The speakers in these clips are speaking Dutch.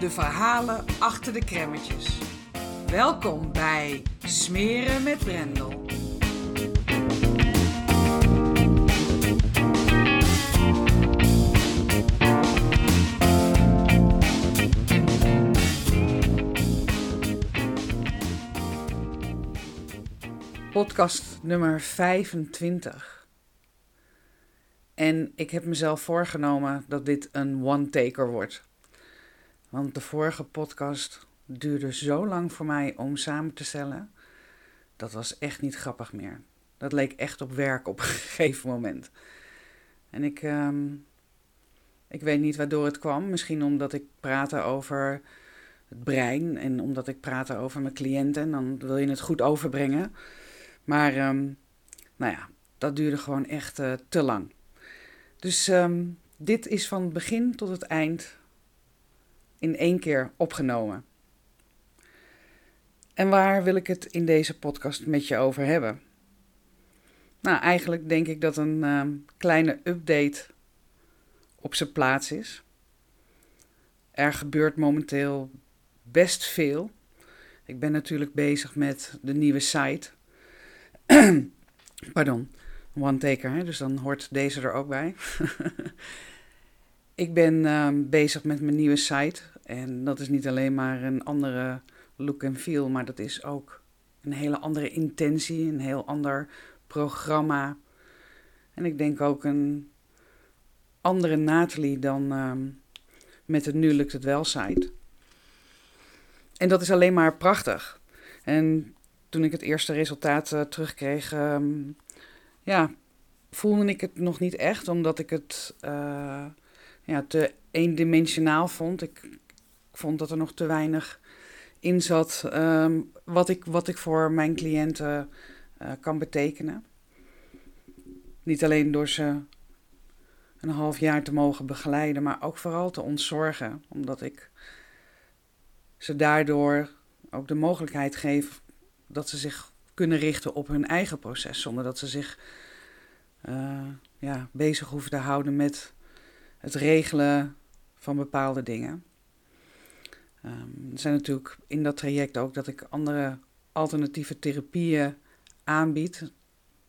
de verhalen achter de kremmetjes. Welkom bij Smeren met Brendel. Podcast nummer 25. En ik heb mezelf voorgenomen dat dit een one-taker wordt. Want de vorige podcast duurde zo lang voor mij om samen te stellen. Dat was echt niet grappig meer. Dat leek echt op werk op een gegeven moment. En ik, ehm, ik weet niet waardoor het kwam. Misschien omdat ik praatte over het brein en omdat ik praatte over mijn cliënten. Dan wil je het goed overbrengen. Maar ehm, nou ja, dat duurde gewoon echt uh, te lang. Dus ehm, dit is van het begin tot het eind in één keer opgenomen. En waar wil ik het in deze podcast met je over hebben? Nou, eigenlijk denk ik dat een uh, kleine update op zijn plaats is. Er gebeurt momenteel best veel. Ik ben natuurlijk bezig met de nieuwe site. Pardon, one taker, dus dan hoort deze er ook bij. ik ben uh, bezig met mijn nieuwe site. En dat is niet alleen maar een andere look en feel, maar dat is ook een hele andere intentie, een heel ander programma. En ik denk ook een andere Natalie dan um, met het Nu lukt het wel site. En dat is alleen maar prachtig. En toen ik het eerste resultaat uh, terugkreeg, um, ja, voelde ik het nog niet echt, omdat ik het uh, ja, te eendimensionaal vond. Ik vond dat er nog te weinig in zat ehm, wat, ik, wat ik voor mijn cliënten uh, kan betekenen. Niet alleen door ze een half jaar te mogen begeleiden, maar ook vooral te ontzorgen. Omdat ik ze daardoor ook de mogelijkheid geef dat ze zich kunnen richten op hun eigen proces. Zonder dat ze zich uh, ja, bezig hoeven te houden met het regelen van bepaalde dingen. Um, er zijn natuurlijk in dat traject ook dat ik andere alternatieve therapieën aanbied,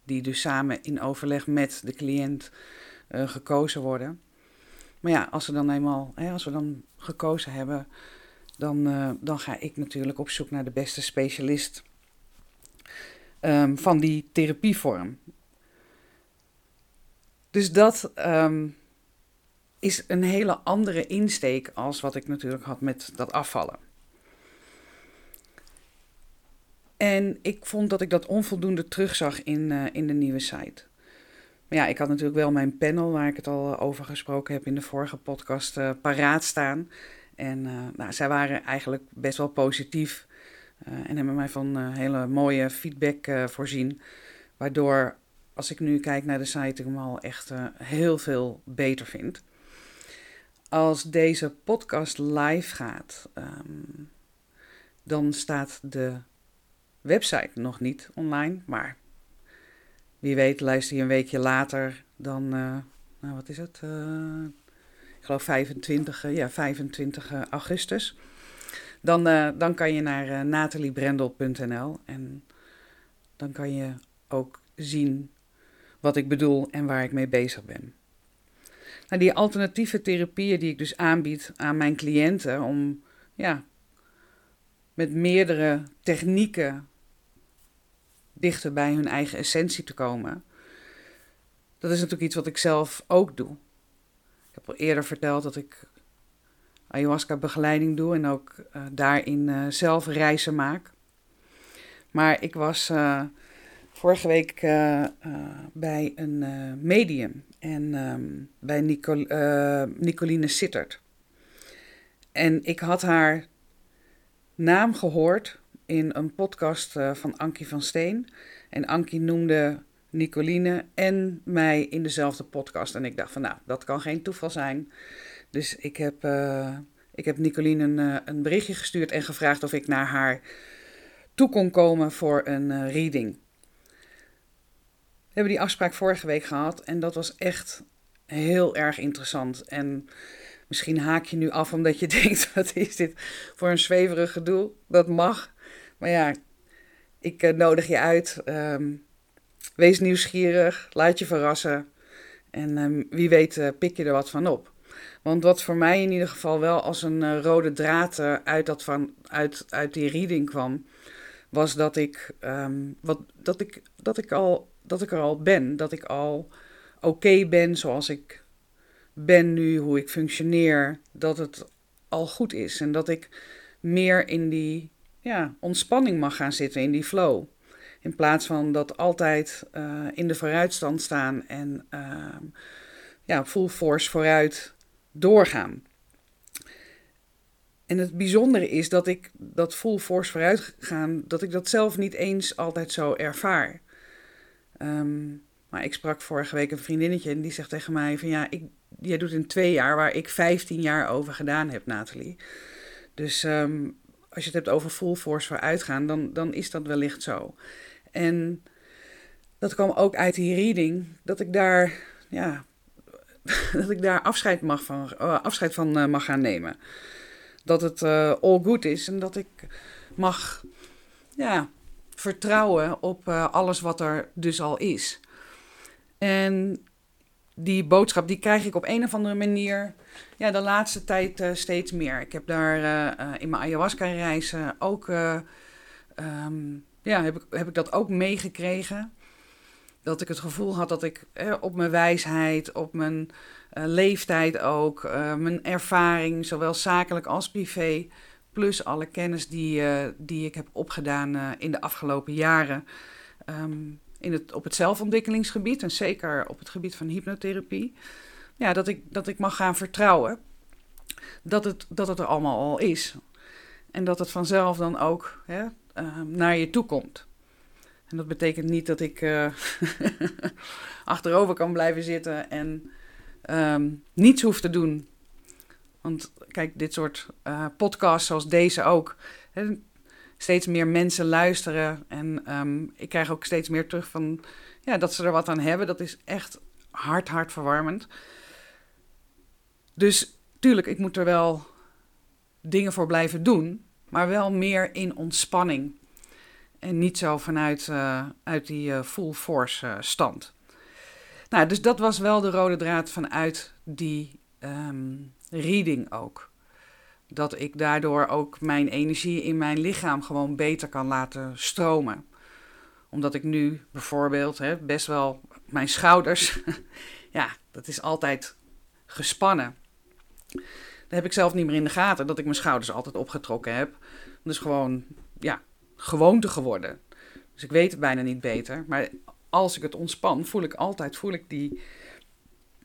die dus samen in overleg met de cliënt uh, gekozen worden. Maar ja, als, we dan eenmaal, hè, als we dan gekozen hebben, dan, uh, dan ga ik natuurlijk op zoek naar de beste specialist um, van die therapievorm. Dus dat um, is een hele andere insteek als wat ik natuurlijk had met dat afvallen. En ik vond dat ik dat onvoldoende terugzag in, uh, in de nieuwe site. Maar ja, ik had natuurlijk wel mijn panel, waar ik het al over gesproken heb in de vorige podcast, uh, paraat staan. En nou, zij waren eigenlijk best wel positief en hebben mij van hele mooie feedback voorzien. Waardoor, als ik nu kijk naar de site, ik hem al echt heel veel beter vind als deze podcast live gaat, um, dan staat de website nog niet online. Maar wie weet, luister je een weekje later, dan, uh, nou wat is het? Uh, ik geloof 25, uh, ja, 25 augustus. Dan, dan kan je naar nataliebrendel.nl en dan kan je ook zien wat ik bedoel en waar ik mee bezig ben. Nou, die alternatieve therapieën die ik dus aanbied aan mijn cliënten om ja, met meerdere technieken dichter bij hun eigen essentie te komen. Dat is natuurlijk iets wat ik zelf ook doe. Ik heb al eerder verteld dat ik ayahuasca begeleiding doe en ook uh, daarin uh, zelf reizen maak. Maar ik was uh, vorige week bij een medium en um, bij Nicol Nicoline Sittert. En ik had haar naam gehoord in een podcast van Ankie van Steen. En Ankie noemde Nicoline en mij in dezelfde podcast. En ik dacht van nou, dat kan geen toeval zijn. Dus ik heb, ik heb Nicoline een, een berichtje gestuurd en gevraagd of ik naar haar toe kon komen voor een reading. Hebben die afspraak vorige week gehad en dat was echt heel erg interessant. En misschien haak je nu af omdat je denkt, wat is dit voor een zweverig gedoe? Dat mag. Maar ja, ik nodig je uit. Um, wees nieuwsgierig, laat je verrassen. En um, wie weet pik je er wat van op. Want wat voor mij in ieder geval wel als een uh, rode draad uit, dat van, uit, uit die reading kwam, was dat ik, um, wat, dat ik, dat ik, al, dat ik er al ben. Dat ik al oké ben zoals ik ben nu, hoe ik functioneer. Dat het al goed is en dat ik meer in die ja, ontspanning mag gaan zitten, in die flow. In plaats van dat altijd uh, in de vooruitstand staan en ja, full force vooruit doorgaan. En het bijzondere is dat ik dat full force vooruit gaan, dat ik dat zelf niet eens altijd zo ervaar. Um, maar ik sprak vorige week een vriendinnetje en die zegt tegen mij van ja, ik, jij doet in twee jaar waar ik 15 jaar over gedaan heb, Nathalie. Dus um, als je het hebt over full force vooruitgaan, dan, dan is dat wellicht zo. En dat kwam ook uit die reading, dat ik daar ja, dat ik daar afscheid, mag van, uh, afscheid van uh, mag gaan nemen. Dat het uh, all good is en dat ik mag ja, vertrouwen op alles wat er dus al is. En die boodschap die krijg ik op een of andere manier ja, de laatste tijd steeds meer. Ik heb daar in mijn ayahuasca-reizen ook, um, ja, heb ik, heb ik dat ook meegekregen dat ik het gevoel had dat ik eh, op mijn wijsheid, op mijn leeftijd ook, mijn ervaring, zowel zakelijk als privé, plus alle kennis die, uh, die ik heb opgedaan in de afgelopen jaren. Um, in het, op het zelfontwikkelingsgebied en zeker op het gebied van hypnotherapie. Ja, dat ik, dat ik mag gaan vertrouwen dat het, dat het er allemaal al is. En dat het vanzelf dan ook hè, naar je toe komt. En dat betekent niet dat ik uh, achterover kan blijven zitten en um, niets hoef te doen. Want kijk, dit soort uh, podcasts zoals deze ook. Hè, steeds meer mensen luisteren. En um, ik krijg ook steeds meer terug van ja, dat ze er wat aan hebben. Dat is echt hard, hard verwarmend. Dus tuurlijk, ik moet er wel dingen voor blijven doen. Maar wel meer in ontspanning. En niet zo vanuit uh, uit die uh, full force stand. Nou, dus dat was wel de rode draad vanuit die um, reading ook. Dat ik daardoor ook mijn energie in mijn lichaam gewoon beter kan laten stromen. Omdat ik nu bijvoorbeeld hè, best wel mijn schouders, ja, dat is altijd gespannen. Dat heb ik zelf niet meer in de gaten, dat ik mijn schouders altijd opgetrokken heb. Dus gewoon, ja, gewoonte geworden. Dus ik weet het bijna niet beter. Maar als ik het ontspan, voel ik altijd voel ik die,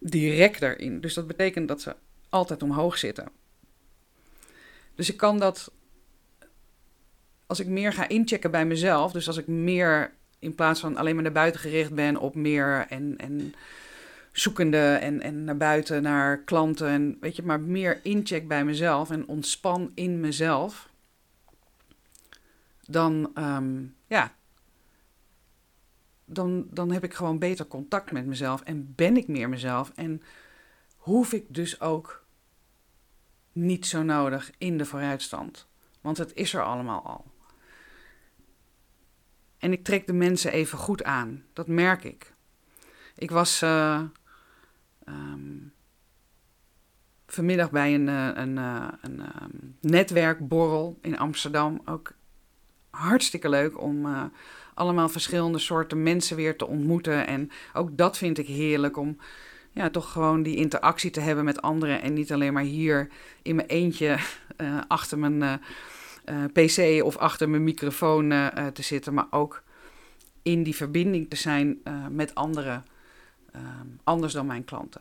die rek erin. Dus dat betekent dat ze altijd omhoog zitten. Dus ik kan dat, als ik meer ga inchecken bij mezelf, dus als ik meer in plaats van alleen maar naar buiten gericht ben op meer en, en zoekende en, en naar buiten, naar klanten en weet je, maar meer incheck bij mezelf en ontspan in mezelf dan, um, ja, dan, dan heb ik gewoon beter contact met mezelf en ben ik meer mezelf. En hoef ik dus ook niet zo nodig in de vooruitstand. Want het is er allemaal al. En ik trek de mensen even goed aan. Dat merk ik. Ik was uh, um, vanmiddag bij een, uh, een, uh, een ehm, netwerkborrel in Amsterdam. Ook hartstikke leuk om allemaal verschillende soorten mensen weer te ontmoeten. En ook dat vind ik heerlijk om ja, toch gewoon die interactie te hebben met anderen. En niet alleen maar hier in mijn eentje achter mijn PC of achter mijn microfoon te zitten, maar ook in die verbinding te zijn met anderen, ehm, anders dan mijn klanten.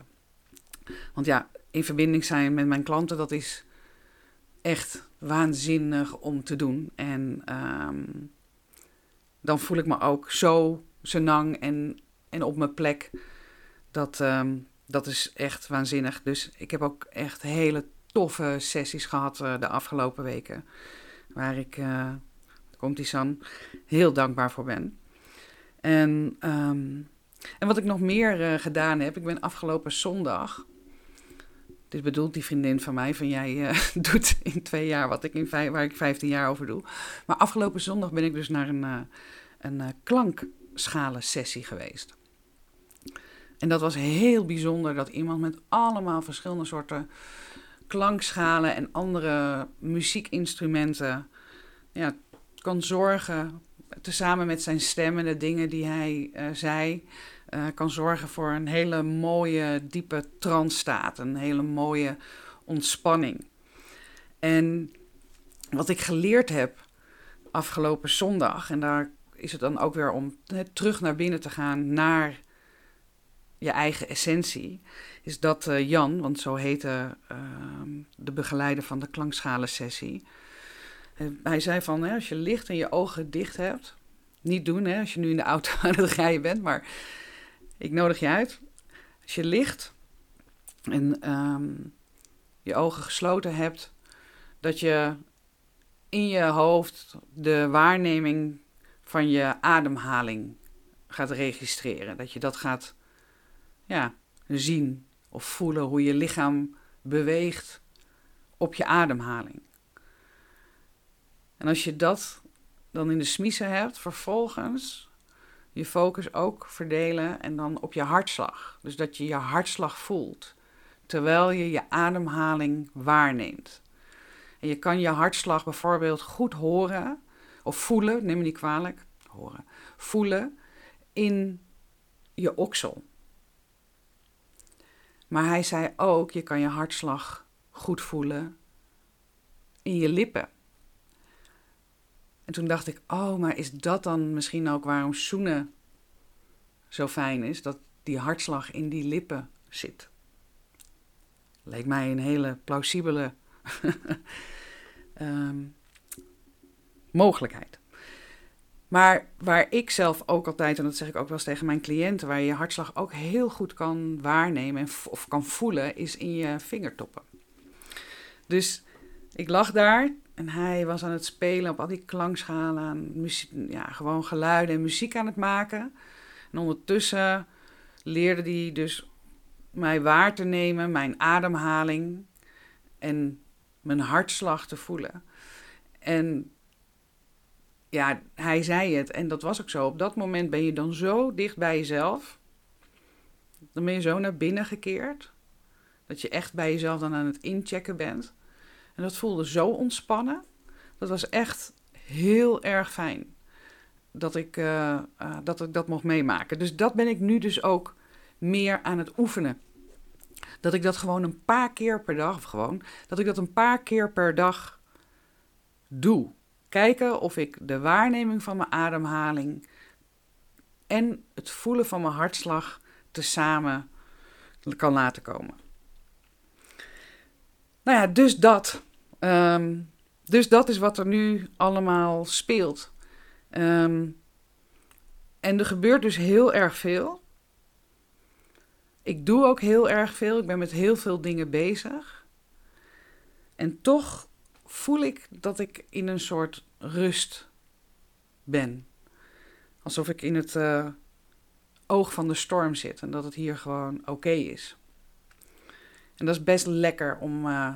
Want ja, in verbinding zijn met mijn klanten, dat is echt waanzinnig om te doen. En ehm, dan voel ik me ook zo senang en, en op mijn plek. Dat, um, dat is echt waanzinnig. Dus ik heb ook echt hele toffe sessies gehad uh, de afgelopen weken. Waar ik, uh, komt die San, heel dankbaar voor ben. En, um, en wat ik nog meer uh, gedaan heb, ik ben afgelopen zondag dit bedoelt die vriendin van mij van jij uh, doet in twee jaar wat ik in waar ik 15 jaar over doe. Maar afgelopen zondag ben ik dus naar een, uh, een uh, klankschalen sessie geweest. En dat was heel bijzonder dat iemand met allemaal verschillende soorten klankschalen en andere muziekinstrumenten ja, kan zorgen, tezamen met zijn stem en de dingen die hij zei, uh, kan zorgen voor een hele mooie, diepe transstaat. Een hele mooie ontspanning. En wat ik geleerd heb afgelopen zondag, en daar is het dan ook weer om terug naar binnen te gaan, naar je eigen essentie, is dat uh, Jan, want zo heette uh, de begeleider van de klankschalen-sessie, hij zei van, als je licht en je ogen dicht hebt, niet doen als je nu in de auto aan het rijden bent, maar ik nodig je uit. Als je ligt en um, je ogen gesloten hebt, dat je in je hoofd de waarneming van je ademhaling gaat registreren. Dat je dat gaat ja, zien of voelen hoe je lichaam beweegt op je ademhaling. En als je dat dan in de smiezen hebt, vervolgens je focus ook verdelen en dan op je hartslag. Dus dat je je hartslag voelt terwijl je je ademhaling waarneemt. En je kan je hartslag bijvoorbeeld goed horen of voelen, neem me niet kwalijk, horen, voelen in je oksel. Maar hij zei ook, je kan je hartslag goed voelen in je lippen. En toen dacht ik, oh, maar is dat dan misschien ook waarom zoenen zo fijn is? Dat die hartslag in die lippen zit. Leek mij een hele plausibele um, mogelijkheid. Maar waar ik zelf ook altijd, en dat zeg ik ook wel eens tegen mijn cliënten, waar je je hartslag ook heel goed kan waarnemen of kan voelen, is in je vingertoppen. Dus ik lag daar en hij was aan het spelen op al die klankschalen, muziek, ja, gewoon geluiden en muziek aan het maken. En ondertussen leerde hij dus mij waar te nemen, mijn ademhaling en mijn hartslag te voelen. En ja, hij zei het en dat was ook zo. Op dat moment ben je dan zo dicht bij jezelf. Dan ben je zo naar binnen gekeerd. Dat je echt bij jezelf dan aan het inchecken bent. En dat voelde zo ontspannen. Dat was echt heel erg fijn dat ik, uh, uh, dat ik dat mocht meemaken. Dus dat ben ik nu dus ook meer aan het oefenen. Dat ik dat gewoon een paar keer per dag, of gewoon, dat ik dat een paar keer per dag doe. Kijken of ik de waarneming van mijn ademhaling en het voelen van mijn hartslag tezamen kan laten komen. Nou ja, dus dat. Um, dus dat is wat er nu allemaal speelt. Um, en er gebeurt dus heel erg veel. Ik doe ook heel erg veel. Ik ben met heel veel dingen bezig. En toch voel ik dat ik in een soort rust ben. Alsof ik in het uh, oog van de storm zit en dat het hier gewoon oké is. En dat is best lekker om, uh,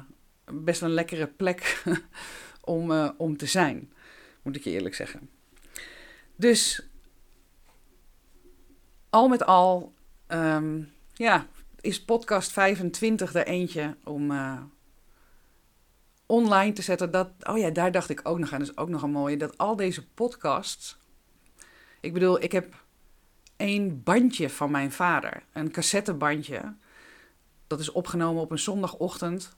best een lekkere plek om, uh, om te zijn, moet ik je eerlijk zeggen. Dus al met al, um, ja, is podcast 25 er eentje om uh, online te zetten. Dat, oh ja, daar dacht ik ook nog aan. Dat is ook nog een mooie. Dat al deze podcasts. Ik bedoel, ik heb één bandje van mijn vader. Een cassettebandje. Dat is opgenomen op een zondagochtend.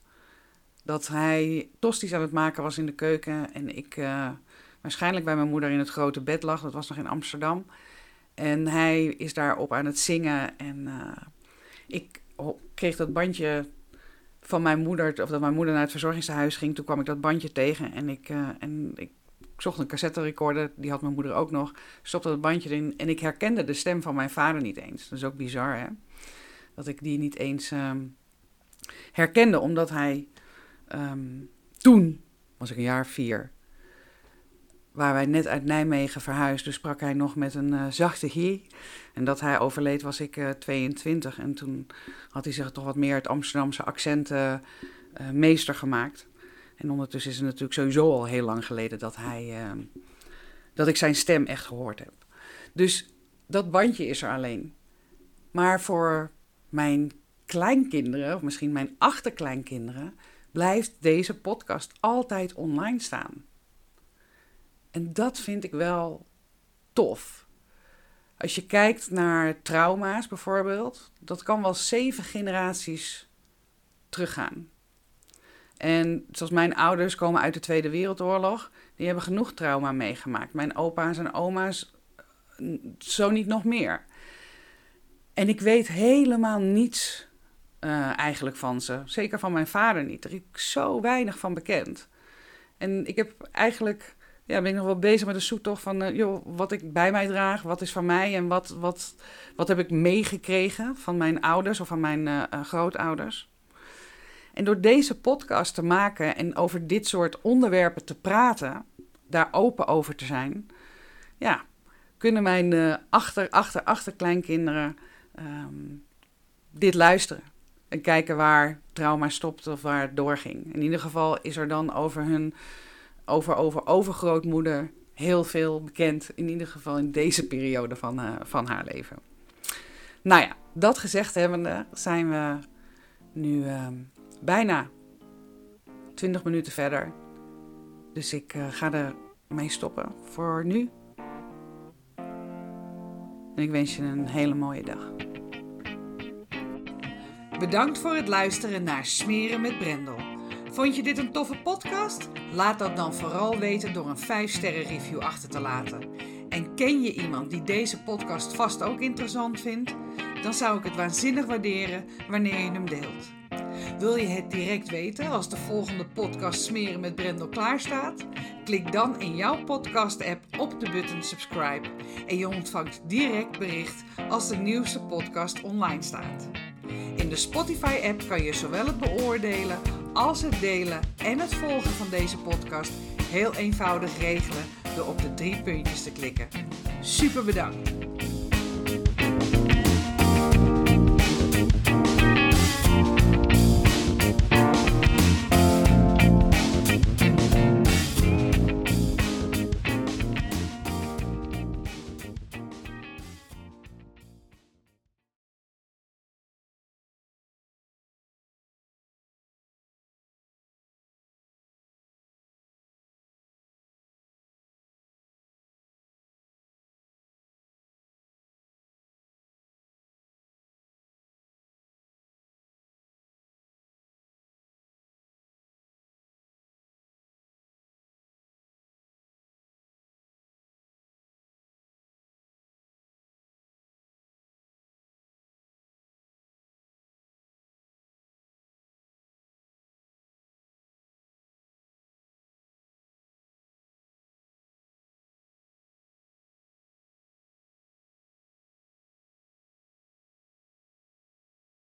Dat hij tosties aan het maken was in de keuken. En ik uh, waarschijnlijk bij mijn moeder in het grote bed lag. Dat was nog in Amsterdam. En hij is daarop aan het zingen. En uh, ik kreeg dat bandje van mijn moeder, of dat mijn moeder naar het verzorgingshuis ging. Toen kwam ik dat bandje tegen en ik, uh, en ik zocht een cassette recorder, die had mijn moeder ook nog. Stopte dat bandje erin en ik herkende de stem van mijn vader niet eens. Dat is ook bizar, hè? Dat ik die niet eens um, herkende, omdat hij um, toen, was ik een jaar vier, waar wij net uit Nijmegen verhuisden, sprak hij nog met een uh, zachte hi. En dat hij overleed was ik uh, 22. En toen had hij zich toch wat meer het Amsterdamse accent uh, meester gemaakt. En ondertussen is het natuurlijk sowieso al heel lang geleden dat, hij, ehm, dat ik zijn stem echt gehoord heb. Dus dat bandje is er alleen. Maar voor mijn kleinkinderen, of misschien mijn achterkleinkinderen, blijft deze podcast altijd online staan. En dat vind ik wel tof. Als je kijkt naar trauma's bijvoorbeeld, dat kan wel zeven generaties teruggaan. En zoals mijn ouders komen uit de Tweede Wereldoorlog, die hebben genoeg trauma meegemaakt. Mijn opa's en oma's zo niet nog meer. En ik weet helemaal niets uh, eigenlijk van ze. Zeker van mijn vader niet. Er is zo weinig van bekend. En ik heb eigenlijk ja, ben ik nog wel bezig met de zoektocht van uh, joh, wat ik bij mij draag, wat is van mij en wat, wat, wat heb ik meegekregen van mijn ouders of van mijn uh, grootouders. En door deze podcast te maken en over dit soort onderwerpen te praten, daar open over te zijn, ja, kunnen mijn achter, achter, achterkleinkinderen um, dit luisteren. En kijken waar trauma stopt of waar het doorging. In ieder geval is er dan over hun over, over overgrootmoeder heel veel bekend. In ieder geval in deze periode van, uh, van haar leven. Nou ja, dat gezegd hebbende zijn we nu uh, bijna 20 minuten verder. Dus ik uh, ga er mee stoppen voor nu. En ik wens je een hele mooie dag. Bedankt voor het luisteren naar Smeren met Brendel. Vond je dit een toffe podcast? Laat dat dan vooral weten door een 5-sterren review achter te laten. En ken je iemand die deze podcast vast ook interessant vindt? Dan zou ik het waanzinnig waarderen wanneer je hem deelt. Wil je het direct weten als de volgende podcast Smeren met Brendel klaar staat? Klik dan in jouw podcast-app op de button subscribe en je ontvangt direct bericht als de nieuwste podcast online staat. In de Spotify-app kan je zowel het beoordelen als het delen en het volgen van deze podcast heel eenvoudig regelen door op de drie puntjes te klikken. Super bedankt!